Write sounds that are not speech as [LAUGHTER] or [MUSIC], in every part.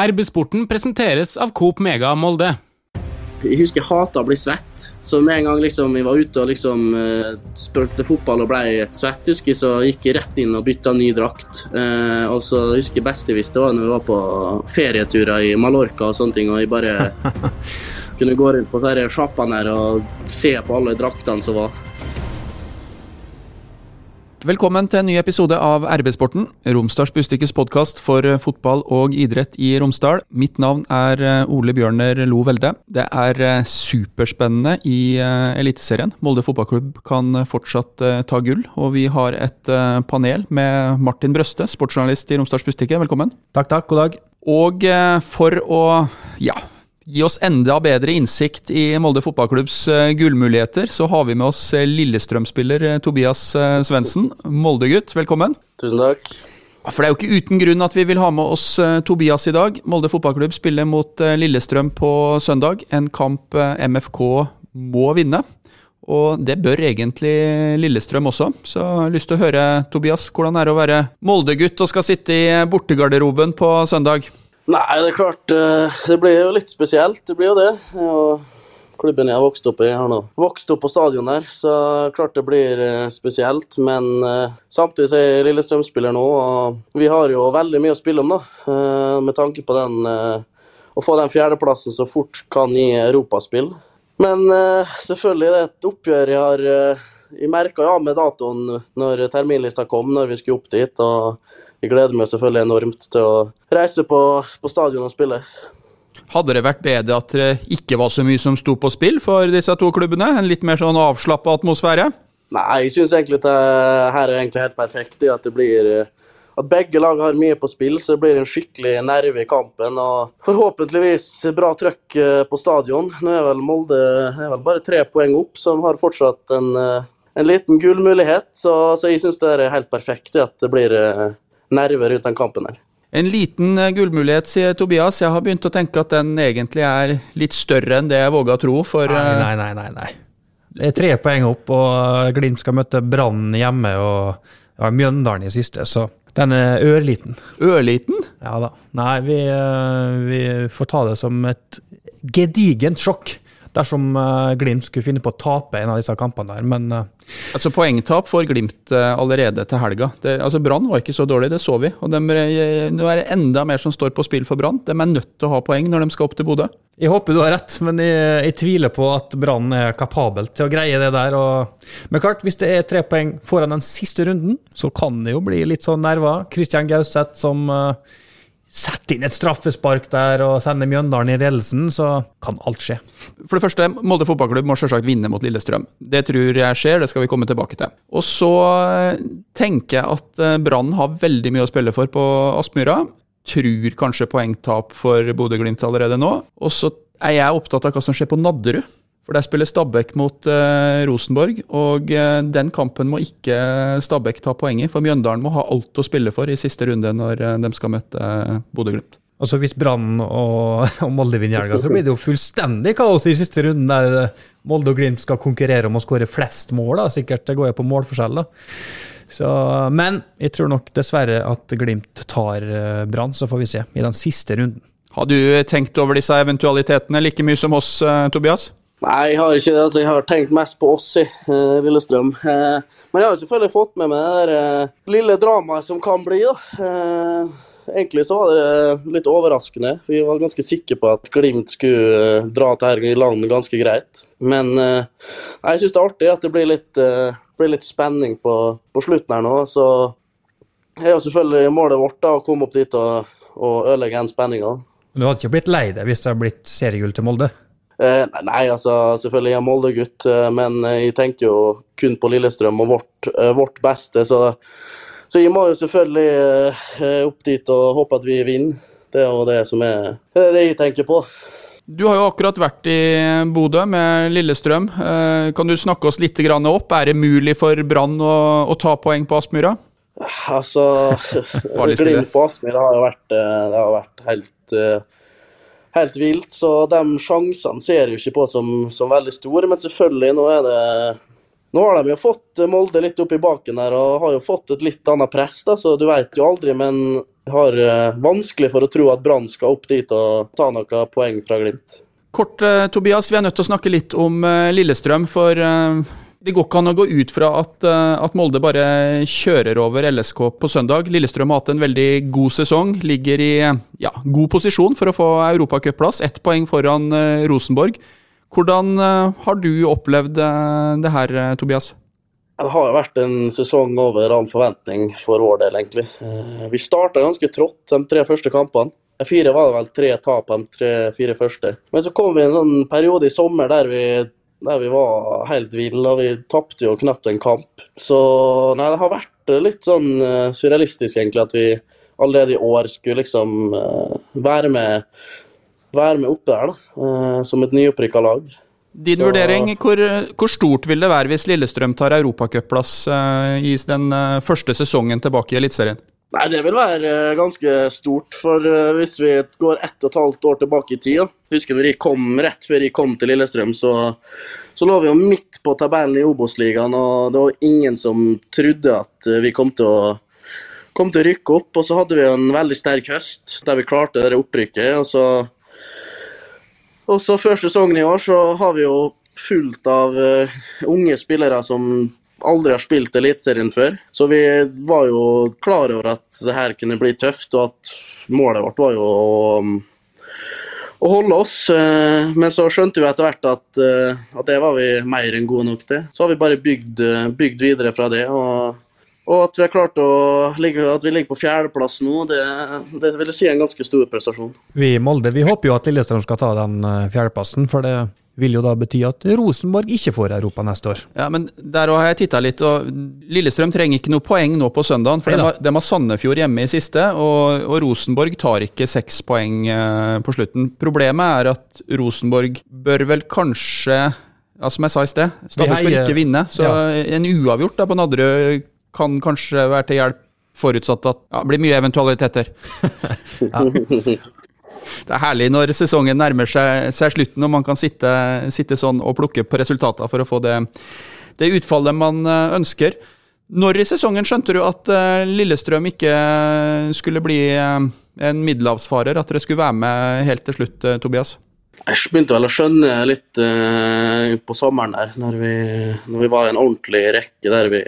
RB-sporten presenteres av Coop Mega Molde. Jeg husker jeg hata å bli svett. Så med en gang liksom, jeg var ute og liksom uh, spilte fotball og ble svett, husker jeg, så gikk jeg rett inn og bytta ny drakt. Uh, og så husker jeg best jeg visste var når vi var på ferieturer i Mallorca og sånne ting, og jeg bare [LAUGHS] kunne gå rundt på sjappene her og se på alle draktene som var. Velkommen til en ny episode av RB-sporten, Romsdals Bustikkes podkast for fotball og idrett i Romsdal. Mitt navn er eh, Ole Bjørner Lo Velde. Det er eh, superspennende i eh, Eliteserien. Molde fotballklubb kan fortsatt ta gull, og vi har et panel med Martin Brøste, sportsjournalist i Romsdals Bustikke. Velkommen. Takk, takk. God dag. Og for å ja, gi oss enda bedre innsikt i Molde fotballklubbs uh, gullmuligheter, så har vi med oss uh, Lillestrøm-spiller uh, Tobias Svendsen. Molde-gutt, velkommen. Tusen takk. For det er jo ikke uten grunn at vi vil ha med oss Tobias i dag. Molde fotballklubb spiller mot Lillestrøm på søndag. En kamp MFK må vinne. Og det bør egentlig Lillestrøm også. Så jeg har lyst til å høre, Tobias, hvordan er det å være Molde-gutt og skal sitte i bortegarderoben på søndag? Nei, det er klart eh, Det blir jo litt spesielt. Det blir jo det. Og klubben jeg har vokst opp i, har nå vokst opp på stadion der, så klart det blir eh, spesielt. Men uh, samtidig er jeg Lillestrøm-spiller nå, og vi har jo veldig mye å spille om, da. Med tanke på den Å få den fjerdeplassen så fort kan gi europaspill. Men selvfølgelig, det er et oppgjør jeg har Jeg merka ja med datoen når terminlista kom, når vi skulle opp dit. og jeg gleder meg selvfølgelig enormt til å reise på, på stadion og spille. Hadde det vært bedre at det ikke var så mye som sto på spill for disse to klubbene? En litt mer sånn avslappa atmosfære? Nei, jeg syns egentlig det her er egentlig helt perfekt. At det blir at begge lag har mye på spill, så det blir en skikkelig nerve i kampen. Og forhåpentligvis bra trøkk eh, på stadion. Nå er vel Molde er vel bare tre poeng opp, som har fortsatt en, eh, en liten gullmulighet. Så, så jeg syns det er helt perfekt at det blir eh, nerver ut den kampen her. En liten eh, gullmulighet, sier Tobias. Jeg har begynt å tenke at den egentlig er litt større enn det jeg våga å tro. For, nei, eh, nei, nei, nei, nei. Det er tre poeng opp, og Glimt skal møte Brann hjemme og ja, Mjøndalen i siste, så den er ørliten. Ørliten? Ja da. Nei, vi, eh, vi får ta det som et gedigent sjokk dersom uh, Glimt skulle finne på å tape en av disse kampene der, men uh, Altså Poengtap får Glimt uh, allerede til helga. Det, altså Brann var ikke så dårlig, det så vi. Og de, Nå er det enda mer som står på spill for Brann. De er nødt til å ha poeng når de skal opp til Bodø. Jeg håper du har rett, men jeg, jeg tviler på at Brann er kapabel til å greie det der. Og, men klart, hvis det er tre poeng foran den siste runden, så kan det jo bli litt sånn nerver. Christian Gauseth som uh, Sett inn et straffespark der og sende Mjøndalen i ledelsen, så kan alt skje. For det første, Molde fotballklubb må selvsagt vinne mot Lillestrøm. Det tror jeg skjer, det skal vi komme tilbake til. Og så eh, tenker jeg at eh, Brann har veldig mye å spille for på Aspmyra. Tror kanskje poengtap for Bodø-Glimt allerede nå. Og så er jeg opptatt av hva som skjer på Nadderud. For der spiller Stabæk mot eh, Rosenborg, og eh, den kampen må ikke Stabæk ta poeng i. For Mjøndalen må ha alt å spille for i siste runde når eh, de skal møte uh, Bodø-Glimt. Altså Hvis Brann og, [LAUGHS] og Molde vinner helga, så blir det jo fullstendig kaos i siste runden, der Molde og Glimt skal konkurrere om å skåre flest mål. da, Sikkert det går jo på målforskjell. da. Så, men jeg tror nok dessverre at Glimt tar Brann, så får vi se i den siste runden. Har du tenkt over disse eventualitetene like mye som oss, Tobias? Nei, jeg har ikke det. Altså, jeg har tenkt mest på oss i uh, Lillestrøm. Uh, men jeg har selvfølgelig fått med meg det der, uh, lille dramaet som kan bli. da. egentlig så var det litt overraskende. for Vi var ganske sikre på at Glimt skulle dra til her i land ganske greit. Men jeg syns det er artig at det blir litt, blir litt spenning på, på, slutten her nå. Så er jo selvfølgelig målet vårt da, å komme opp dit og, og ødelegge den spenninga. Du hadde ikke blitt lei deg hvis det hadde blitt seriegull til Molde? Eh, nei, altså selvfølgelig er jeg Molde-gutt, eh, men jeg tenker jo kun på Lillestrøm og vårt, eh, vårt beste. Så, så, jeg må jo selvfølgelig opp dit og håpe at vi vinner. Det er jo det som det, er det jeg tenker på. Du har jo akkurat vært i Bodø med Lillestrøm. Kan du snakke oss litt opp? Er det mulig for Brann å, å, ta poeng på Aspmyra? Altså [LAUGHS] Glimt på Aspmyra har jo vært, det har vært helt helt vilt. Så de sjansene ser jeg jo ikke på som, som veldig store. Men selvfølgelig, nå er det Nå har de jo fått Molde litt opp i baken her og har jo fått et litt annet press, da, så du vet jo aldri. Men har eh, vanskelig for å tro at Brann skal opp dit og ta noen poeng fra Glimt. Kort, eh, Tobias, vi er nødt til å snakke litt om eh, Lillestrøm. For det går ikke an å gå ut fra at, eh, at Molde bare kjører over LSK på søndag. Lillestrøm har hatt en veldig god sesong. Ligger i ja, god posisjon for å få europacupplass. Ett poeng foran eh, Rosenborg. Hvordan eh, har du opplevd det her, Tobias? Det har vært en sesong over all forventning for vår del, egentlig. Vi starta ganske trått de tre første kampene. De fire var det vel tre tap de tre-fire første. Men så kom vi i en sånn periode i sommer der vi, der vi var helt ville, vi tapte jo knapt en kamp. Så nei, det har vært litt sånn uh, surrealistisk, egentlig, at vi allerede i år skulle liksom uh, være med være med oppe der, da, uh, som et nyopprykka lag. Din Så- vurdering, hvor, hvor stort vil det være hvis Lillestrøm tar europacupplass uh, i den eh, første sesongen tilbake i Eliteserien? Nei, det vil være eh, ganske stort, for eh, hvis vi går ett og et halvt år tilbake i tid. Husker jeg kom rett før jeg kom til Lillestrøm, så, så lå vi jo midt på tabellen i Obos-ligaen, og det var ingen som trodde at eh, vi kom til å kom til å rykke opp, og så hadde vi en veldig sterk høst der vi klarte det opprykket. Og så, og så før sesongen i år så har vi jo fullt av unge spillere som aldri har spilt Eliteserien før. Så vi var jo klar over at det her kunne bli tøft, og at målet vårt var jo å, å holde oss. eh, Men så skjønte vi etter hvert at, eh, at det var vi mer enn gode nok til. Så har vi bare bygd, eh, bygd videre fra det. og og at vi har klart å ligge, at vi ligger på fjerdeplass nå, det, det vil jeg si er en ganske stor prestasjon. Vi i Molde vi håper jo at Lillestrøm skal ta den fjerdeplassen, for det vil jo da bety at Rosenborg ikke får Europa neste år. Ja, men Der òg har jeg titta litt, og Lillestrøm trenger ikke noe poeng nå på søndagen. For de har, de har Sandefjord hjemme i siste, og, og Rosenborg tar ikke seks poeng eh, på slutten. Problemet er at Rosenborg bør vel kanskje ja, Som jeg sa i sted, Stabæk vil ikke vinne. Så Ja. en uavgjort da på Nadderud kan kanskje være til hjelp, forutsatt at ja, det blir mye eventualiteter. [LAUGHS] Det er herlig når sesongen nærmer seg, seg slutten og man kan sitte, sitte sånn og plukke på resultater for å få det, det utfallet man eh, ønsker. Når i sesongen skjønte du at eh, Lillestrøm ikke skulle bli eh, en middelhavsfarer, at dere skulle være med helt til slutt, Tobias? Jeg begynte vel å skjønne litt på sommeren der, når vi, når vi var i en ordentlig rekke der vi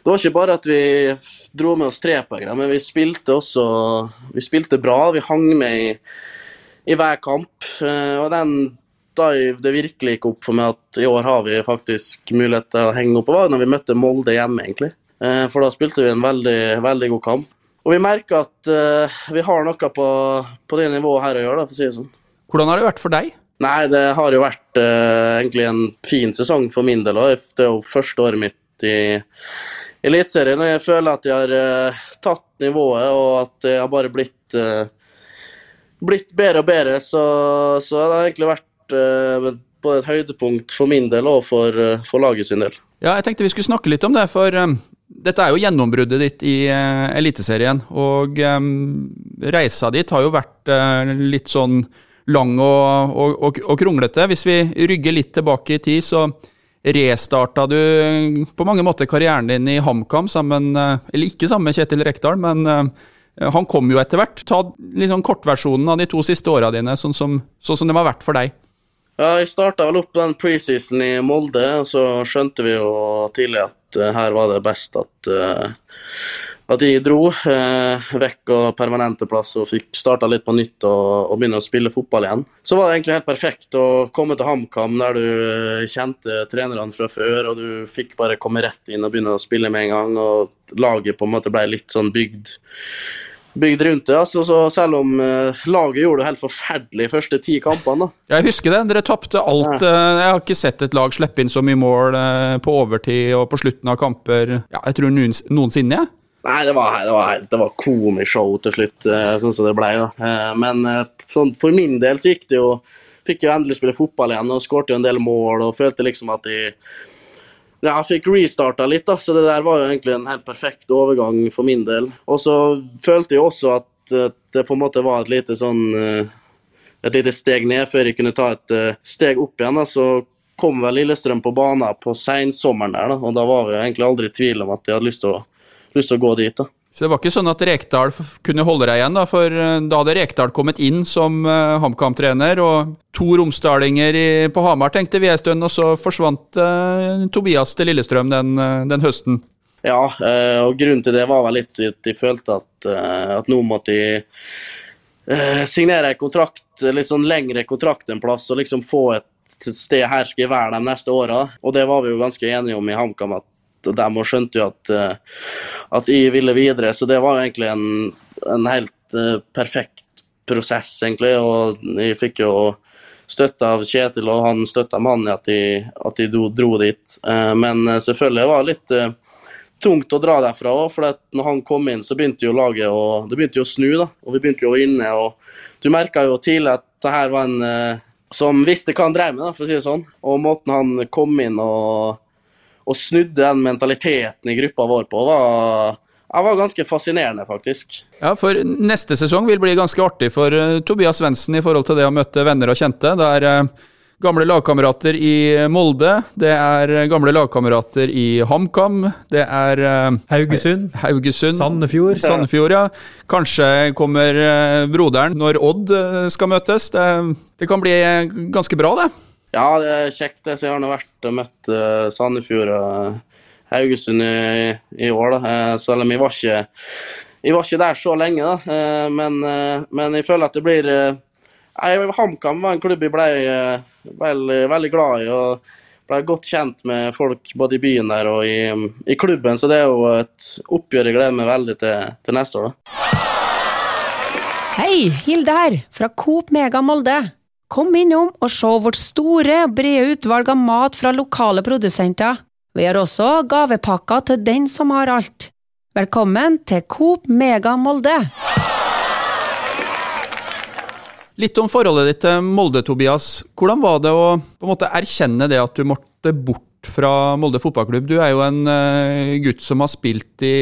Det var ikke bare at vi dro med oss trepoengere, men vi spilte også Vi spilte bra. Vi hang med i, i hver kamp. eh, og den dive det virkelig gikk opp for meg at i år har vi faktisk mulighet til å henge oppe, var når vi møtte Molde hjemme, egentlig. Eh, for da spilte vi en veldig, veldig god kamp. Og vi merker at uh, vi har noe på, på det nivået her å gjøre, da, for å si det sånn. Hvordan har det vært for deg? Nei, det har jo vært uh, egentlig en fin sesong for min del. Og det er jo første året mitt i Eliteserien, jeg føler at jeg har uh, tatt nivået, og at jeg har bare blitt, uh, blitt bedre og bedre. Så, så det har egentlig vært uh, på et høydepunkt for min del og for, for laget sin del. Ja, jeg tenkte vi skulle snakke litt om det, for um, dette er jo gjennombruddet ditt i Eliteserien. Og um, reisa dit har jo vært litt sånn lang og, og, og, og kronglete. Hvis vi rygger litt tilbake i tid, så restarta du uh, på mange måter karrieren din i HamKam sammen uh, Eller ikke sammen med Kjetil Rekdal, men uh, han kom jo etter hvert. Ta litt sånn kortversjonen av de to siste åra dine, sånn som, sånn som det har vært for deg. Ja, jeg starta vel opp den preseason i Molde, og så skjønte vi jo tidlig at eh, her var det best at eh, at de dro eh, vekk og permanente plass og fikk starta litt på nytt og, og begynne å spille fotball igjen. Så var det egentlig helt perfekt å komme til HamKam der du eh, kjente trenerne fra før, og du fikk bare komme rett inn og begynne å spille med en gang, og laget på en måte ble litt sånn bygd bygd rundt det. Altså, så selv om eh, laget gjorde det helt forferdelig de første ti kampene, da. Jeg husker det. Dere tapte alt. Ja. Jeg har ikke sett et lag slippe inn så mye mål eh, på overtid og på slutten av kamper ja, jeg tror noens, noensinne. jeg. Nei, det var, det var, det var komishow til slutt, eh, sånn som det ble. Da. Eh, Men eh, sånn, for min del så gikk det jo Fikk jo endelig spille fotball igjen og skårte jo en del mål og følte liksom at de ja, jeg fikk restarta litt, da, så det der var jo egentlig en helt perfekt overgang for min del. Og så følte jeg også at det på en måte var et lite sånn Et lite steg ned før jeg kunne ta et steg opp igjen. da, Så kom vel Lillestrøm på banen på sensommeren der, da, og da var vi egentlig aldri i tvil om at jeg hadde lyst til å, lyst til å gå dit. da. Så det var ikke sånn at Rekdal kunne holde deg igjen, da, for eh, da hadde Rekdal kommet inn som uh, HamKam-trener, og to romsdalinger på Hamar tenkte vi en stund, og så forsvant uh, Tobias til Lillestrøm den, uh, den høsten. Ja, og grunnen til det var vel litt at de følte at, at nå måtte de signere en kontrakt, litt sånn lengre kontrakt en plass, og liksom få et sted her skal jeg være de neste åra. Og det var vi jo ganske enige om i HamKam, at og de skjønte jo at, at jeg ville videre. Så det var jo egentlig en, en helt perfekt prosess, egentlig. Og jeg fikk jo støtte av Kjetil, og han støtta mannen i at de, at de dro, dro, dit. Men selvfølgelig var det litt tungt å dra derfra òg, for når han kom inn, så begynte jo laget å, det begynte jo å snu. da, og Vi begynte jo å inne, og du merka jo tidlig at det her var en som visste hva han drev med, da, for å si det sånn. Og måten han kom inn og og snudde den mentaliteten i gruppa vår på, var, var ganske fascinerende, faktisk. Ja, for neste sesong vil bli ganske artig for uh, Tobias Svendsen i forhold til det å møte venner og kjente. Det er uh, gamle lagkamerater i Molde, det er gamle lagkamerater i HamKam, det er Haugesund, Haugesund Sandefjord. Sandefjord, ja. Kanskje kommer broderen når Odd skal møtes. Det, det kan bli ganske bra, det. Ja, det er kjekt. Jeg har gjerne vært og møtt uh, Sandefjord og Haugesund i, i år, da. Uh, selv om jeg var ikke jeg var ikke der så lenge, da. Men, men, jeg føler at det blir HamKam var en klubb jeg ble veldig, veldig glad i. og ble godt kjent med folk både i byen der og i, i klubben, så det er jo et oppgjør jeg gleder meg veldig til, til neste år. da. Hei, Hilde her, fra Coop Mega Molde. Kom innom og se vårt store, brede utvalg av mat fra lokale produsenter. Vi har også gavepakker til den som har alt. Velkommen til Coop Mega Molde! Litt om forholdet ditt til Molde, Tobias. Hvordan var det å måte erkjenne det at du måtte bort fra Molde fotballklubb? Du er jo en uh, gutt som har spilt i,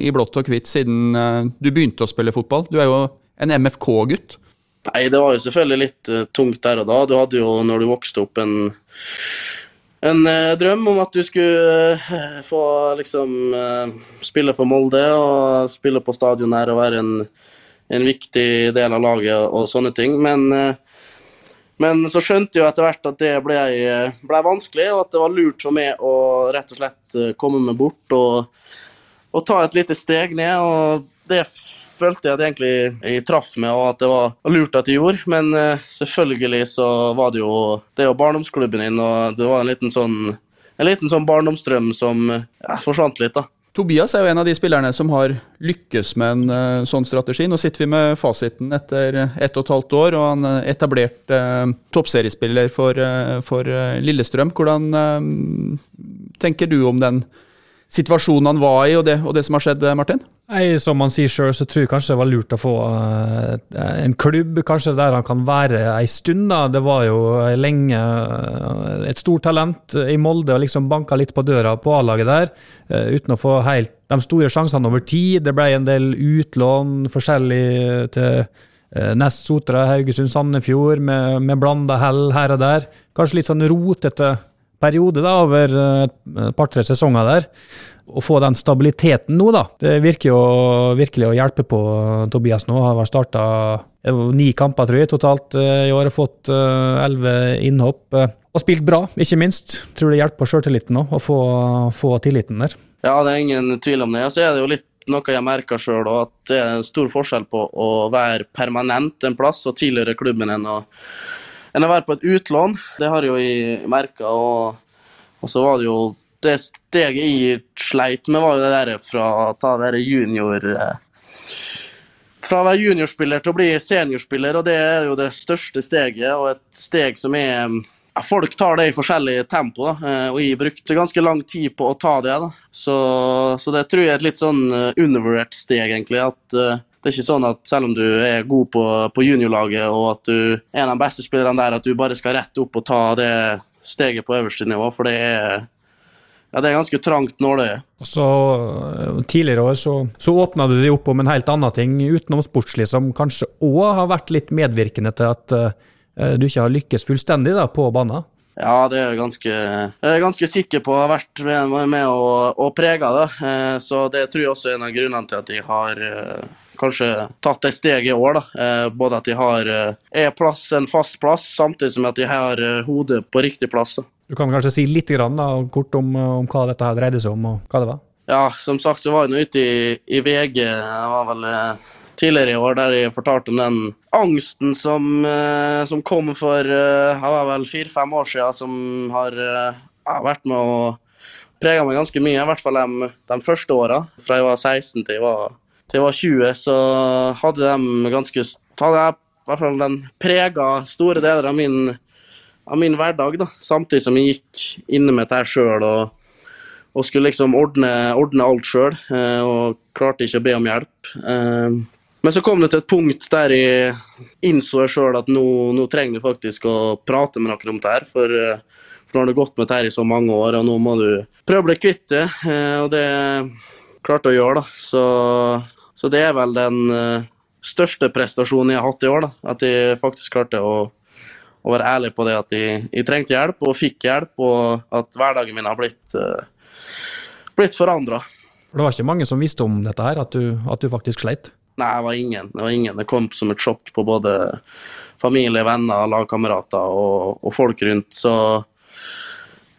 i blått og hvitt siden uh, du begynte å spille fotball. Du er jo en MFK-gutt. Nei, det var jo selvfølgelig litt uh, tungt der og da. Du hadde jo, når du vokste opp, en, en uh, drøm om at du skulle uh, få liksom spille for Molde og spille på stadion her og være en, en viktig del av laget og, sånne ting. Men, men så skjønte jeg etter hvert at det ble, ble, vanskelig, og at det var lurt for meg å rett og slett komme meg bort og, og ta et lite steg ned. og det følte jeg at egentlig jeg traff med, og at det var lurt at jeg gjorde. Men uh, selvfølgelig så var det jo Det er jo barndomsklubben din, og det var en liten sånn, en liten sånn barndomsdrøm som ja, forsvant litt, da. Tobias er jo en av de spillerne som har lykkes med en uh, sånn strategi. Nå sitter vi med fasiten etter ett og et halvt år, og han er etablert uh, toppseriespiller for, for Lillestrøm. Hvordan tenker du om den situasjonen han var i, og det, og det som har skjedd, Martin? Nei, Som han sier sjøl, så tror jeg kanskje det var lurt å få uh, en klubb kanskje der han kan være ei stund. da. Det var jo lenge uh, et stort talent i Molde og liksom banka litt på døra på A-laget der, uh, uten å få helt de store sjansene over tid. Det ble en del utlån forskjellig til Nest Sotra, Haugesund, Sandefjord, med, med blanda hell her og der. Kanskje litt sånn rotete periode da, over et par-tre sesonger der å få den stabiliteten nå, da. Det virker jo virkelig å hjelpe på Tobias nå. Har starta ni kamper, tror jeg, totalt eh, i år. Har fått eh, elleve innhopp. Eh, og spilt bra, ikke minst. Tror det hjelper sjøltilliten òg, å få, få, tilliten der. Ja, det er ingen tvil om det. Så er det jo litt noe jeg merker sjøl, at det er en stor forskjell på å være permanent en plass og tilhøre klubben enn å, enn å være på et utlån. Det har jo jeg merka. Og, og så var det jo det steget jeg sleit med, var jo det der fra å ta det junior eh, Fra å være juniorspiller til å bli seniorspiller, og det er jo det største steget, og et steg som er Folk tar det i forskjellig tempo, da, eh, og jeg brukte ganske lang tid på å ta det. Så, så det tror jeg er et litt sånn eh, undervurdert steg, egentlig. at det er ikke sånn at selv om du er god på, på juniorlaget og at du er en av de beste spillerne der, at du bare skal rett opp og ta det steget på øverste nivå. For det er, ja, det er ganske trangt nåløye. Så eh, Tidligere år så, så åpna du deg opp om en helt annen ting utenom sportslig, som kanskje òg har vært litt medvirkende til at uh, du ikke har lykkes fullstendig da, på banen? Ja, det er jeg ganske, jeg er ganske sikker på å ha vært med, med og, og prega det. Eh, så det tror jeg også er en av grunnene til at jeg har kanskje tatt et steg i år. da. Eh, både at de har eh, er plass, en fast plass, samtidig som at de har eh, hodet på riktig plass. da. Du kan kanskje si litt grann, da, kort om, om hva dette her dreide seg om, og hva det var? Ja, som sagt så var jeg nå ute i, i VG det var vel eh, tidligere i år, der jeg fortalte om den angsten som, eh, som kom for eh, det var vel fire-fem år siden, som har eh, vært med å prega meg ganske mye. I hvert fall de, de første åra, fra jeg var 16 til jeg var, til jeg var 20, så hadde de ganske hadde jeg i hvert fall den prega store deler av min, av min hverdag, da. Samtidig som jeg gikk inne med dette sjøl og og skulle liksom ordne, ordne alt sjøl, eh, og klarte ikke å be om hjelp. Eh, men så kom det til et punkt der jeg innså sjøl at nå, nå trenger du faktisk å prate med noen om dette. her. Eh, for nå har du gått med dette i så mange år, og nå må du prøve å bli kvitt det. Og det klarte jeg å gjøre, da. Så, så det er vel den eh, største prestasjonen jeg har hatt i år. da. At jeg faktisk klarte å, å være ærlig på det at jeg, jeg trengte hjelp, og fikk hjelp, og at hverdagen min har blitt uh, blitt forandra. For Det var ikke mange som visste om dette her, at du, at du faktisk sleit? Nei, det var ingen. Det var ingen. Det kom som et sjokk på både familie, venner, lagkamerater og, og folk rundt. Så,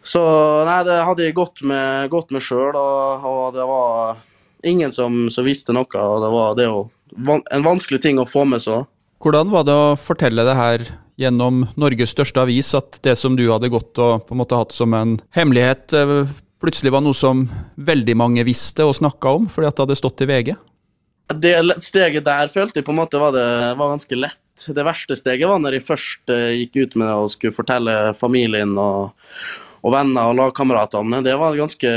så nei, det hadde jeg gått med, gått med sjøl, og, og, det var ingen som, som, visste noe. og Det var det jo en vanskelig ting å få med seg. Hvordan var det å fortelle det her gjennom Norges største avis, at det som du hadde gått og på en måte hatt som en hemmelighet, eh, plutselig var noe som veldig mange visste og snakka om, fordi at det hadde stått i VG? Det steget der følte jeg på en måte var, det, var ganske lett. Det verste steget var når jeg først eh, gikk ut med det og skulle fortelle familien og, og venner og lagkameratene. det. Var et ganske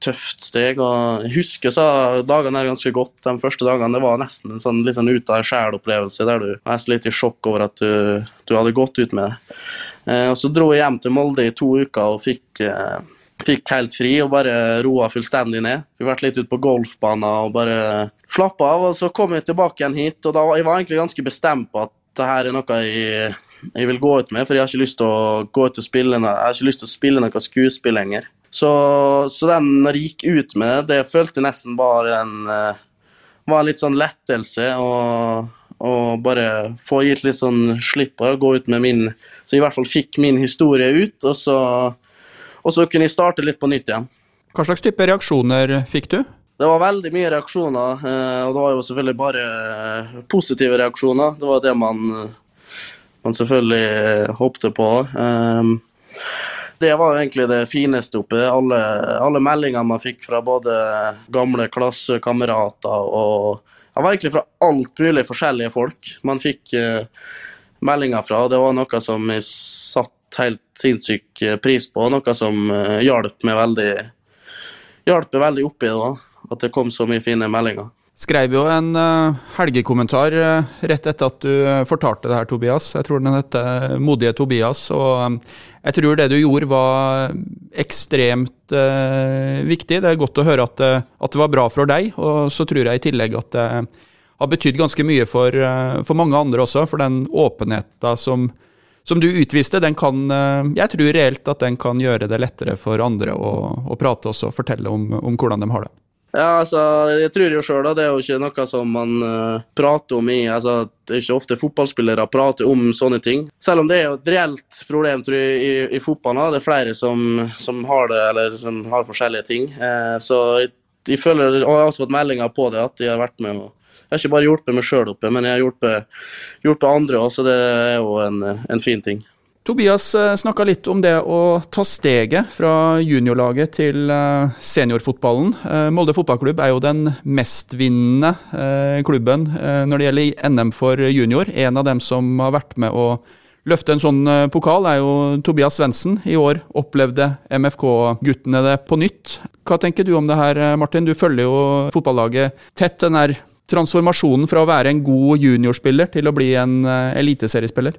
tøft steg. og Jeg husker så dagene der ganske godt. De første dagene det var nesten en sånn, litt sånn ut av sjel-opplevelse, der du var litt i sjokk over at du, du hadde gått ut med det. Eh, og Så dro jeg hjem til Molde i to uker og fikk eh, Fikk helt fri og bare roa fullstendig ned. Vi vært litt ute på golfbanen og bare slappa av. og Så kom jeg tilbake igjen hit, og da jeg var egentlig ganske bestemt på at det her er noe jeg, jeg, vil gå ut med, for jeg har ikke lyst til å gå ut og spille, jeg har ikke lyst til å spille noe skuespill lenger. Så, så den når jeg gikk ut med det, det følte jeg nesten bare en var en litt sånn lettelse. og og bare få gitt litt sånn slipp på å gå ut med min Så jeg i hvert fall fikk min historie ut, og så og så kunne jeg starte litt på nytt igjen. Hva slags type reaksjoner fikk du? Det var veldig mye reaksjoner, eh, og det var jo selvfølgelig bare eh, positive reaksjoner. Det var det man, man selvfølgelig håpte på. Ehm, det var egentlig det fineste oppi alle, alle meldinger man fikk fra både gamle klassekamerater og Det var egentlig fra alt mulig forskjellige folk man fikk eh, meldinger fra. Det var noe som jeg satt helt sinnssyk eh, pris på, noe som hjalp meg veldig hjalp meg veldig oppi det. At det kom så mye fine meldinger. Skrev jo en uh, helgekommentar uh, rett etter at du fortalte det her, Tobias. Jeg tror den heter 'Modige Tobias'. og Jeg tror det du gjorde var ekstremt viktig. Det er godt å høre at, at, det var bra for deg, og så tror jeg i tillegg at det har betydd ganske mye for, for mange andre også, for den åpenheten som som du utviste, den kan eh, Jeg tror reelt at den kan gjøre det lettere for andre å, å prate også, og fortelle om, om, hvordan de har det. Ja, altså, jeg tror jo sjøl det er jo ikke noe som man uh, prater om i altså, Det er ikke ofte fotballspillere prater om sånne ting. Selv om det er jo et reelt problem tror jeg, i, i fotballen. Det er flere som, som, har det, eller som har forskjellige ting. Uh, så jeg, jeg føler, og jeg har også fått meldinger på det, at de har vært med og jeg har ikke bare hjulpet meg sjøl oppe, men jeg har hjulpet, hjulpet andre òg, så det er jo en, en fin ting. Tobias eh, snakka litt om det å ta steget fra juniorlaget til eh, seniorfotballen. Eh, Molde fotballklubb er jo den mestvinnende klubben når det gjelder NM for junior. En av dem som har vært med å løfte en sånn pokal, er jo Tobias Svendsen. I år opplevde MFK-guttene det på nytt. Hva tenker du om det her, Martin? Du følger jo fotballaget tett. Den her transformasjonen fra å være en god juniorspiller til å bli en eliteseriespiller?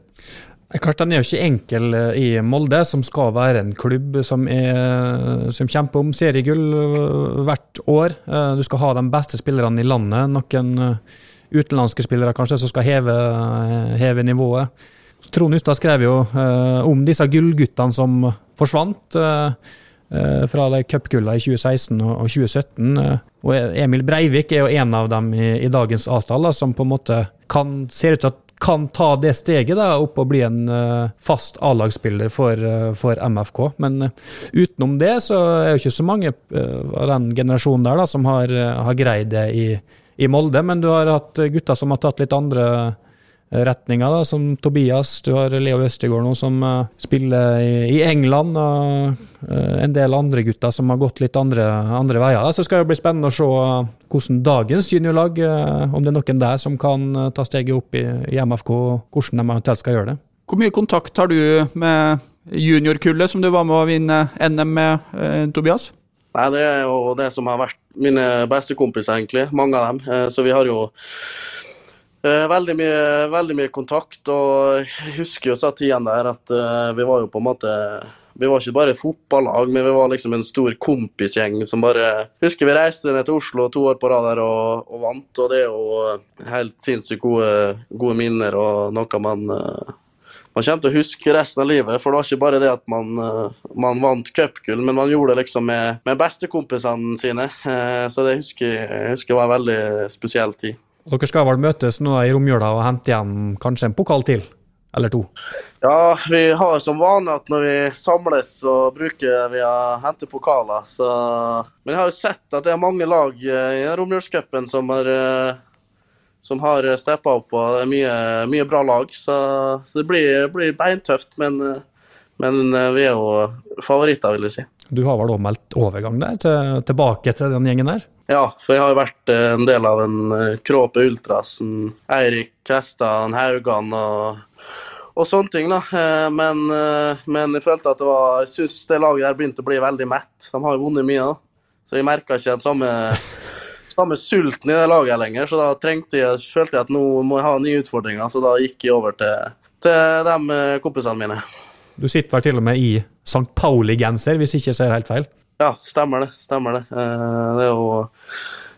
Klart Den er jo ikke enkel eh, i Molde, som skal være en klubb som, er, som kjemper om seriegull eh, hvert år. Du skal ha de beste spillerne i landet. Noen utenlandske spillere kanskje som skal heve, heve nivået. Trond Hustad skrev jo eh, om disse gullguttene som forsvant. eh, eh, fra de cupgullene i 2016 og og 2017. eh, Og Emil Breivik er jo en av dem i, i dagens A-stall, som på en måte kan, ser ut til at kan ta det steget da, opp og bli en eh, fast A-lagsspiller for, eh, for MFK. Men eh, utenom det så er jo ikke så mange av den generasjonen der da, som har, har greid det i, i Molde. Men du har hatt gutter som har tatt litt andre retninger, da, som Tobias. Du har Leo Østegård nå som uh, spiller i, i England, og uh, en del andre gutter som har gått litt andre, andre veier. Da. Så skal det bli spennende å se eh, hvordan dagens juniorlag, uh, om det er noen der som kan ta steget opp i, i MFK, og hvordan de eventuelt skal gjøre det. Hvor mye kontakt har du med juniorkullet som du var med å vinne NM med, Tobias? Nei, det er jo det som har vært mine beste kompiser, egentlig. Mange av dem. Så vi har jo veldig mye, veldig mye kontakt. Og jeg husker jo så tiden der at eh, vi var jo på en måte vi var ikke bare fotballag, men vi var liksom en stor kompisgjeng som bare Husker vi reiste ned til Oslo to år på rad der og, og vant, og det er jo helt sinnssykt gode, gode minner og noe man eh, man kommer til å huske resten av livet, for det var ikke bare det at man, eh, man vant cupgull, men man gjorde det liksom med, med bestekompisene sine. Eh, Så det husker jeg husker var en veldig spesiell tid. Dere skal vel møtes nå i romjula og hente hjem kanskje en pokal til? Eller to? Ja, vi har som vane at når vi samles, så bruker vi å hente pokaler. Så... Men jeg har jo sett at det er mange lag eh, i romjulscupen som har eh, som har steppa opp, og det er mye, mye bra lag. Så, så det blir, blir beintøft, men, eh, men vi er jo favoritter, vil jeg si. Du har vel også meldt overgang der, til, tilbake til den gjengen der? Ja, for jeg har jo vært eh, en del av en eh, Kråpe Ultrasen, Eirik Hestan, Haugan og, og sånne ting, da. Eh, Men, men jeg følte at det var Jeg syns det laget der begynte å bli veldig mett. De har jo vunnet mye, da. Så jeg merka ikke den samme, [LAUGHS] samme sulten i det laget lenger. Så da trengte jeg, følte jeg at nå må jeg ha nye utfordringer, så da gikk jeg over til, til de kompisene mine. Du sitter vel til og med i St. Pauli-genser, hvis ikke jeg ser helt feil? Ja, stemmer det. Stemmer det. Eh, det er jo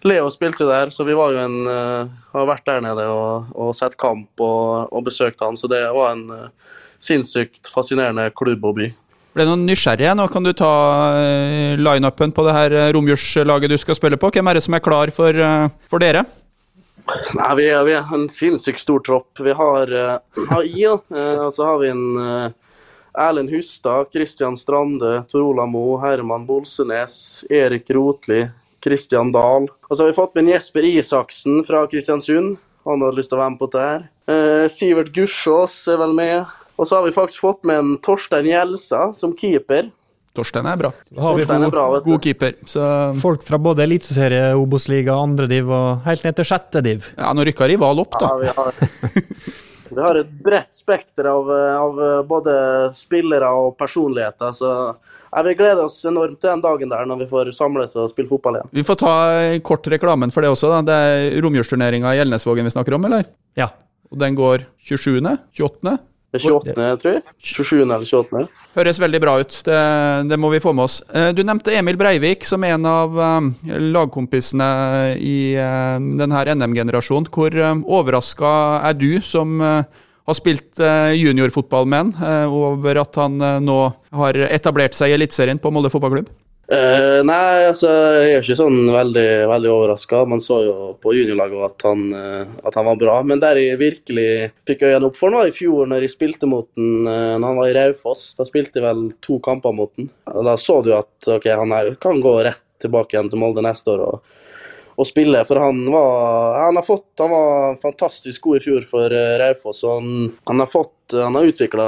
Leo spilte jo der, så vi var jo en uh, har vært der nede og, og sett kamp og, og besøkt han, så det var en uh, sinnssykt fascinerende klubb og by. Ble noen nysgjerrig? Nå kan du ta uh, lineupen på det her romjulslaget du skal spille på. Hvem er det som er klar for, uh, for dere? Nei, vi er, vi er en sinnssykt stor tropp. Vi har, [CLEARS THROAT] uh, AI, og så har vi en Erlend Hustad, Kristian Strande, Tor Ola Mo, Herman Bolsenes, Erik Rotli, Kristian Dahl. Og så har vi fått med en Jesper Isaksen fra Kristiansund. Han hadde lyst til å være med på dette her. Eh, Sivert Gussiås er vel med. Og så har vi faktisk fått med en Torstein Gjelsa som keeper. Torstein er bra. Da har vi er bra. God keeper. Så folk fra både eliteserie, Obos-liga, andre div og helt ned til sjette div. ja, nå rykka rival opp, da. Ja, vi har, [LAUGHS] vi har et bredt spekter av, av både spillere og personligheter, så jeg vi gleder oss enormt til den dagen der når vi får samles og spille fotball igjen. Vi får ta eh, kort reklamen for det også. da. Det er romjulsturneringa i Elnesvågen vi snakker om, eller? Ja. Og den går 27., 28. Det er 28., tror jeg. 27. eller 28. Høres veldig bra ut. Det, det må vi få med oss. Eh, Du nevnte Emil Breivik som en av eh, lagkompisene i eh, denne NM-generasjonen. Hvor overraska er du, som har spilt juniorfotball med han, over at han nå har etablert seg i Eliteserien på Molde fotballklubb? Eh, nei, altså, jeg er ikke sånn veldig, veldig overraska. Man så jo på juniorlaget at, eh, at han var bra. Men der jeg virkelig fikk øynene opp for nå i fjor, når jeg spilte mot han uh, når han var i Raufoss, da spilte jeg vel to kamper mot han. Da så du at ok, han her kan gå rett tilbake igjen til Molde neste år. og og spille, for han var han fått, han var fantastisk god i fjor for uh, Raufoss. og Han, han har fått, har utvikla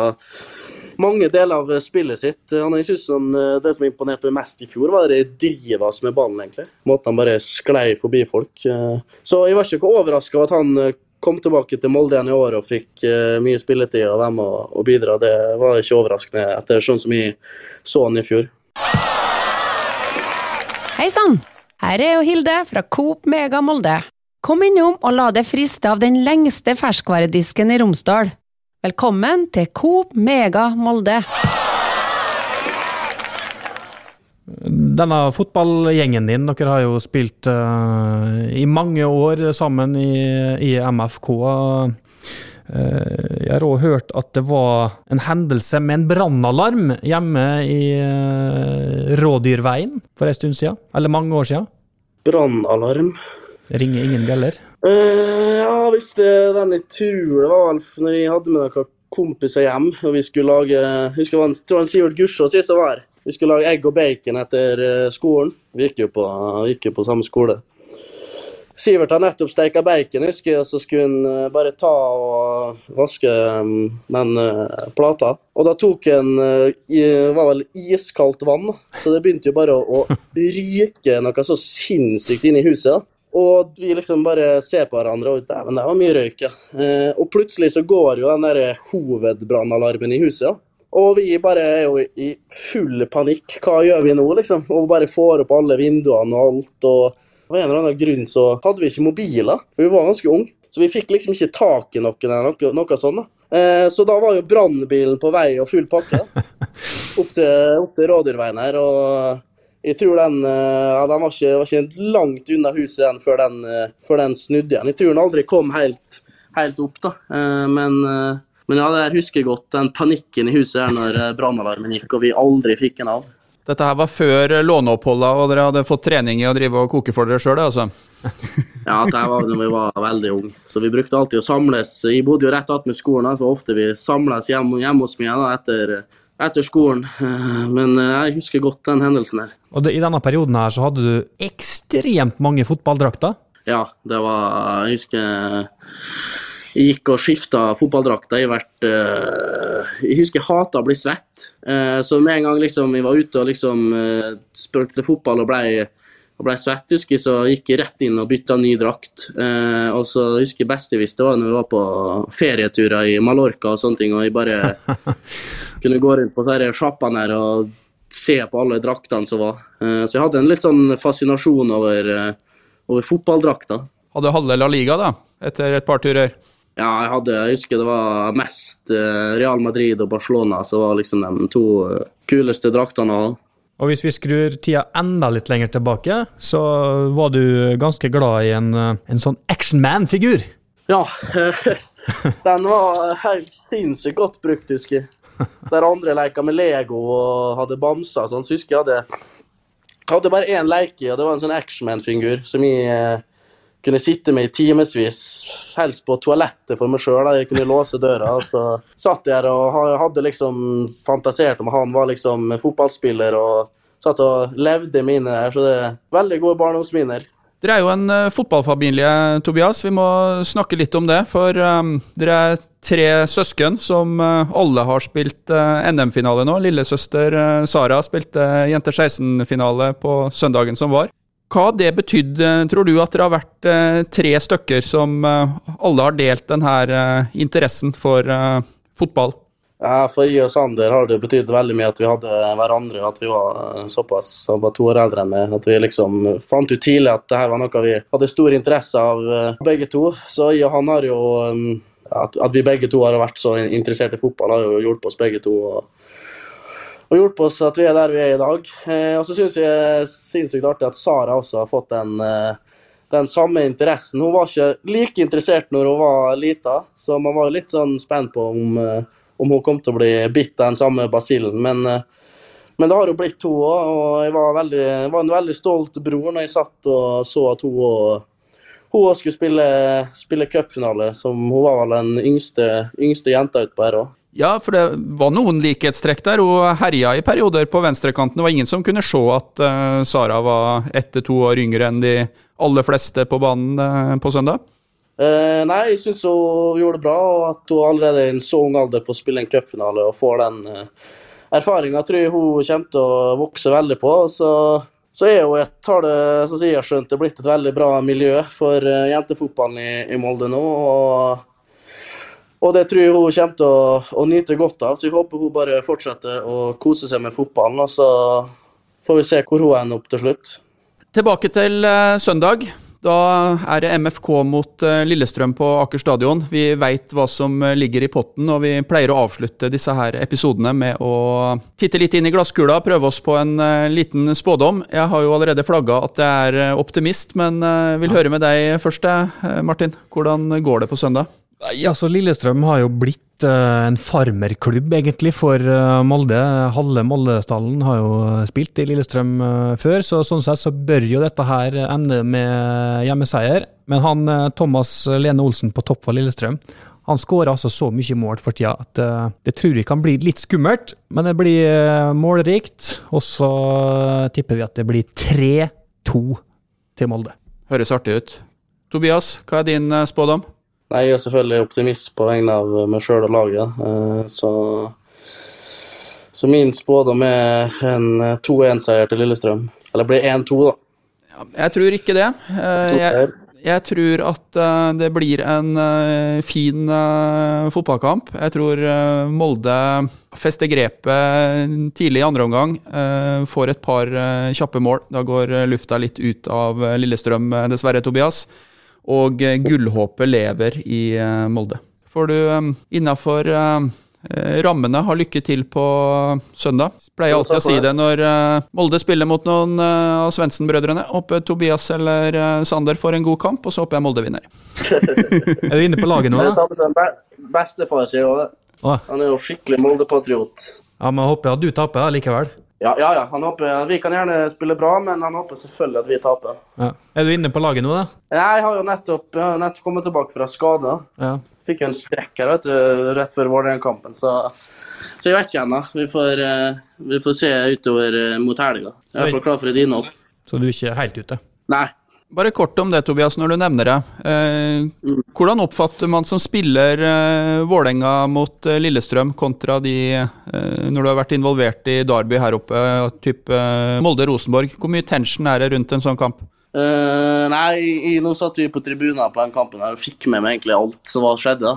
mange deler av spillet sitt. Han, jeg synes han, eh, Det som imponerte meg mest i fjor, var det driva som er ballen. egentlig. Måten han bare sklei forbi folk. Eh, Så jeg var ikke overraska over at han eh, kom tilbake til Molde igjen i år og fikk eh, mye spilletid med og, og bidra. Det var ikke overraskende etter sånn som jeg så han i fjor. Hei sann! Her er jo Hilde fra Coop Mega Molde. Kom innom og la deg friste av den lengste ferskvaredisken i Romsdal. Velkommen til Coop Mega Molde. Denne fotballgjengen din, dere har jo spilt uh, i mange år sammen i, i MFK. Uh, Jeg har òg hørt at det var en hendelse med en brannalarm hjemme i uh, Rådyrveien for en stund siden. Eller mange år siden. Brannalarm. Ringer ingen bjeller. Eh, ja, hvis det den jeg tror det var vel når vi hadde med noen kompiser hjem, og vi skulle lage jeg husker jeg tror en Sivert Gussiås sist var. Vi skulle lage egg og bacon etter eh, skolen. Vi gikk jo på, gikk jo på samme skole. Sivert har nettopp steika bacon, husker jeg, og så skulle han eh, bare ta og vaske um, den plata. Og da tok han var vel iskaldt vann, så det begynte jo bare å, ryke noe så sinnssykt inn i huset. Og vi liksom bare ser på hverandre, og dæven, det var mye røyk, ja. Eh, og plutselig så går jo den der hovedbrannalarmen i huset, ja. Og vi bare er jo i full panikk. Hva gjør vi nå, liksom? Og bare får opp alle vinduene og alt. og av en eller annen grunn så hadde vi ikke mobiler, for vi var ganske unge. Så vi fikk liksom ikke tak i noen eller noe, noe sånt. da. Eh, så da var jo brannbilen på vei og full pakke [LAUGHS] opp til, opp til Rådyrveien her. Og jeg tror den, eh, ja, den var, ikke, var ikke langt unna huset den før den, eh, før den snudde igjen. Jeg tror den aldri kom helt, helt opp, da. Eh, men, men ja, jeg husker godt. Den panikken i huset her når brannalarmen gikk, og vi aldri fikk den av. Dette her var før låneoppholda, og dere hadde fått trening i å drive og koke for dere sjøl, altså? [LAUGHS] Ja, det var da vi var veldig unge. Så vi brukte alltid å samles. Jeg bodde jo rett attmed skolen, så ofte vi samles hjemme, hjemme hos meg da, etter, etter skolen. [LAUGHS] Men jeg husker godt den hendelsen her. Og det, i denne perioden her så hadde du ekstremt mange fotballdrakter. Ja, det var Jeg husker jeg gikk og skifta fotballdrakter Jeg, vært, eh, Jeg husker jeg hata å bli svett. Eh, så med en gang liksom jeg var ute og liksom uh, spilte fotball og ble, og ble svett, husker jeg, så gikk jeg rett inn og bytta ny drakt. Eh, og så husker jeg best jeg visste var når vi var på ferieturer i Mallorca og sånne ting, og jeg bare [LAUGHS] kunne gå rundt på disse sjappene her og se på alle draktene som var. Eh, så jeg hadde en litt sånn fascinasjon over, eh, over fotballdrakter. Hadde halve La Liga, da, etter et par turer? Ja, jeg hadde, jeg husker det var mest eh, Real Madrid og Barcelona som var liksom de to kuleste draktene å ha. Og hvis vi skrur tida enda litt lenger tilbake, så var du ganske glad i en, en sånn actionman-figur. Ja, [LAUGHS] den var helt sinnssykt godt brukt, husker jeg. Der andre leka med Lego og hadde bamser og sånn, så husker jeg hadde, hadde bare én leke, og det var en sånn actionman-figur som jeg eh, kunne sitte med i timevis, helst på toalettet for meg sjøl, jeg kunne låse døra. Og så satt jeg der og hadde liksom fantasert om han var liksom fotballspiller, og satt og levde mine der. Så det er veldig gode barndomsminner. Dere er jo en uh, fotballfamilie, Tobias. Vi må snakke litt om det. For um, dere er tre søsken som uh, alle har spilt uh, NM-finale nå. Lillesøster uh, Sara spilte Jenter 16-finale på søndagen som var. Hva det betydd, uh, tror du, at dere har vært tre stykker som alle har delt denne interessen for fotball? For jeg og Sander har det betydd veldig mye at vi hadde hverandre, at vi var eh, såpass han var to år eldre enn meg. At vi liksom fant ut tidlig at det her var noe vi hadde stor interesse av, eh, begge to. Så jeg og han har jo um, At, at vi begge to har vært så interessert i fotball, har jo hjulpet oss begge to. Og, og hjulpet oss at vi er der vi er i dag. Eh, og så syns jeg sinnssykt artig at Sara også har fått den den samme interessen. Hun var ikke like interessert når hun var lita, så man var litt sånn spent på om, om hun kom til å bli bitt av den samme basillen. Men, eh, men det har hun blitt, hun òg. Og jeg var, veldig, var en veldig stolt bror når jeg satt og så at hun òg skulle spille, spille cupfinale. Hun var vel den yngste, yngste jenta utpå her òg. Ja, for det var noen likhetstrekk der. Hun herja i perioder på venstrekanten. Det var ingen som kunne se at uh, Sara var ett til to år yngre enn de aller fleste på banen uh, på søndag. Eh, nei, jeg syns hun gjorde det bra, og at hun allerede i en så ung alder får spille en cupfinale og får den uh, erfaringa, tror jeg hun kommer til å vokse veldig på. Så, så er hun et, har det, som jeg har skjønt, det blitt et veldig bra miljø for uh, jentefotballen i, i Molde nå. og og det tror jeg hun kommer til å, å nyte godt av, så jeg håper hun bare fortsetter å kose seg med fotballen. Og så får vi se hvor hun ender opp til slutt. Tilbake til uh, søndag. Da er det MFK mot uh, Lillestrøm på Aker stadion. Vi veit hva som uh, ligger i potten, og vi pleier å avslutte disse her episodene med å titte litt inn i glasskula, prøve oss på en liten spådom. Jeg har jo allerede flagga at jeg er optimist, men vil høre med deg først, Martin. Hvordan går det på søndag? Ja, så Lillestrøm har jo blitt uh, en farmerklubb, egentlig, for uh, Molde. Halve Moldestallen har jo spilt i Lillestrøm uh, før, så sånn sett så bør jo dette her ende med hjemmeseier. Men han Thomas Lene Olsen på topp for Lillestrøm, han skårer altså så mye mål for tida at det tror jeg kan bli litt skummelt, men det blir målrikt. Og så tipper vi at det blir 3-2 til Molde. Høres artig ut. Tobias, hva er din spådom? Nei, Jeg er selvfølgelig optimist på vegne av meg sjøl og laget, eh, så Så min spådom er en eh, 2-1-seier til Lillestrøm. Eller blir 1-2, da. Jeg tror ikke det. Eh, Jeg, jeg tror at eh, det blir en eh, fin eh, fotballkamp. Jeg tror eh, Molde fester grepet tidlig i andre omgang. eh, Får et par eh, kjappe mål. Da går eh, lufta litt ut av eh, Lillestrøm, eh, dessverre, Tobias. Og eh, gullhåpet lever i eh, Molde. Får du eh, innafor rammene ha lykke til på søndag. Pleier alltid å si det når Molde spiller mot noen av Svendsen-brødrene. Håper Tobias eller Sander får en god kamp, og så håper jeg Molde vinner. [LAUGHS] Er du inne på laget nå, Det er da? bestefar sier òg det. Han er jo skikkelig Molde-patriot. ja, men jeg håper at du taper likevel. Ja, ja, ja. Han håper, vi kan gjerne spille bra, men han håper selvfølgelig at vi taper. Ja. Er du inne på laget nå, da? Jeg har jo nettopp, jeg har nettopp kommet tilbake fra skade. Ja. Fikk jo en strekk her vet du, rett før Vålerenga-kampen, så, så jeg vet ikke ennå. Vi, får, eh, vi får se utover eh, mot helga. Jeg er i hvert fall klar for et innhopp. Så du er ikke helt ute? Nei. Bare kort om det, Tobias, når du nevner det. Eh, hvordan oppfatter man som spiller eh, Vålerenga mot eh, Lillestrøm, kontra de eh, når du har vært involvert i Derby her oppe, type Molde-Rosenborg? Hvor mye tension er det rundt en sånn kamp? Nei, nå satt vi på tribunen på den kampen her og fikk med meg egentlig alt som var skjedde.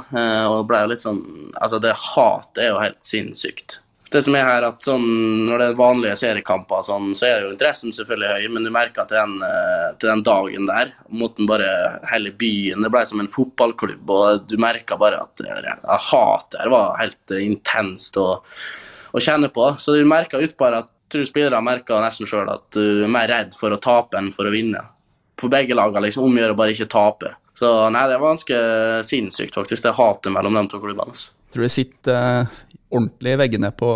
Og ble litt sånn Altså, det hatet er jo helt sinnssykt. Det som er her at sånn, Når det er vanlige seriekamper, sånn, så er jo interessen selvfølgelig høy, men du merker at til den, eh, til den dagen der mot den bare hele byen Det ble som en fotballklubb, og du merka bare at det, det hatet her var helt eh, intenst å, å kjenne på. Så du merka utpå at jeg tror spillere merka nesten sjøl at du er mer redd for å tape enn for å vinne. For begge lagene liksom omgjør å bare ikke tape. Så nei, det var ganske sinnssykt, faktisk, det hatet mellom de to klubbene. altså. Tror det sitter eh, ordentlig i veggene på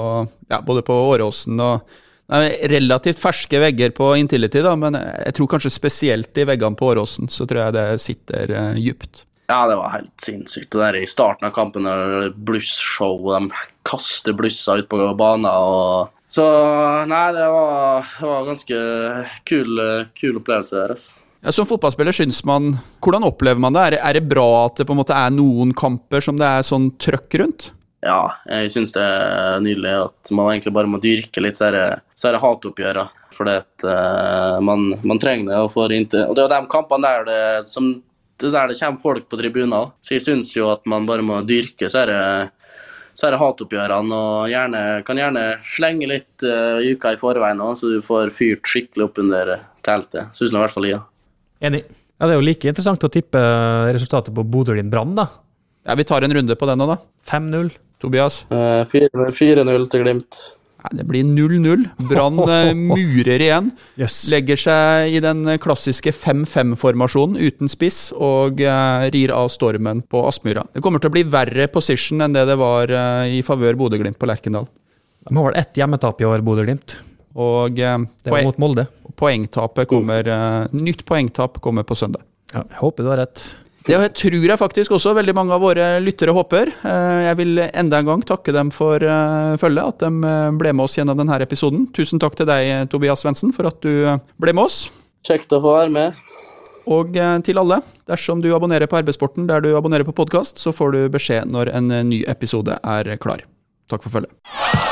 ja, både på Åråsen og nei, Relativt ferske vegger på Intility, da, men jeg tror kanskje spesielt i veggene på Åråsen så tror jeg det sitter uh, djupt. Ja, det var helt sinnssykt. Det der i starten av kampen, er de kaster blusser ut på banen. og... Så nei, det var, det var ganske kul, kul opplevelse der. Ja, som fotballspiller syns man Hvordan opplever man det? Er, det? er det bra at det på en måte er noen kamper som det er sånn trøkk rundt? Ja, jeg syns det er nydelig at man egentlig bare må dyrke litt disse hatoppgjørene. For man, man trenger det. Og, får inntil, og det er jo de kampene der det, som, det der det kommer folk på tribuner. Så jeg syns jo at man bare må dyrke det så er det hatoppgjørene, og gjerne, kan gjerne slenge litt uh, uka i forveien òg, så du får fyrt skikkelig opp under teltet. Syns i hvert fall jeg. Ja. Enig. Ja, Det er jo like interessant å tippe resultatet på Bodø-Glimt-Brann, da. Ja, Vi tar en runde på den nå, da. 5-0. Tobias? Eh, 4-0 til Glimt. Nei, det blir 0-0. Brann eh, [LAUGHS] murer igjen. Yes. Legger seg i den klassiske 5-5-formasjonen uten spiss og eh, rir av stormen på Aspmyra. Det kommer til å bli verre position enn det det var eh, i favør Bodø-Glimt på Lerkendal. De har vel ett hjemmetap i år, Bodø-Glimt. Og eh, Det var poeng, mot Molde. poengtapet kommer eh, Nytt poengtap kommer på søndag. Ja, jeg håper du har rett. Det tror jeg faktisk også veldig mange av våre lyttere håper. Eh, Jeg vil enda en gang takke dem for følget, at de ble med oss gjennom denne episoden. Tusen takk til deg, Tobias Svendsen, for at du ble med oss. Kjekt å få være med. Og til alle, dersom du abonnerer på Arbeidssporten der du abonnerer på podkast, så får du beskjed når en ny episode er klar. Takk for følget.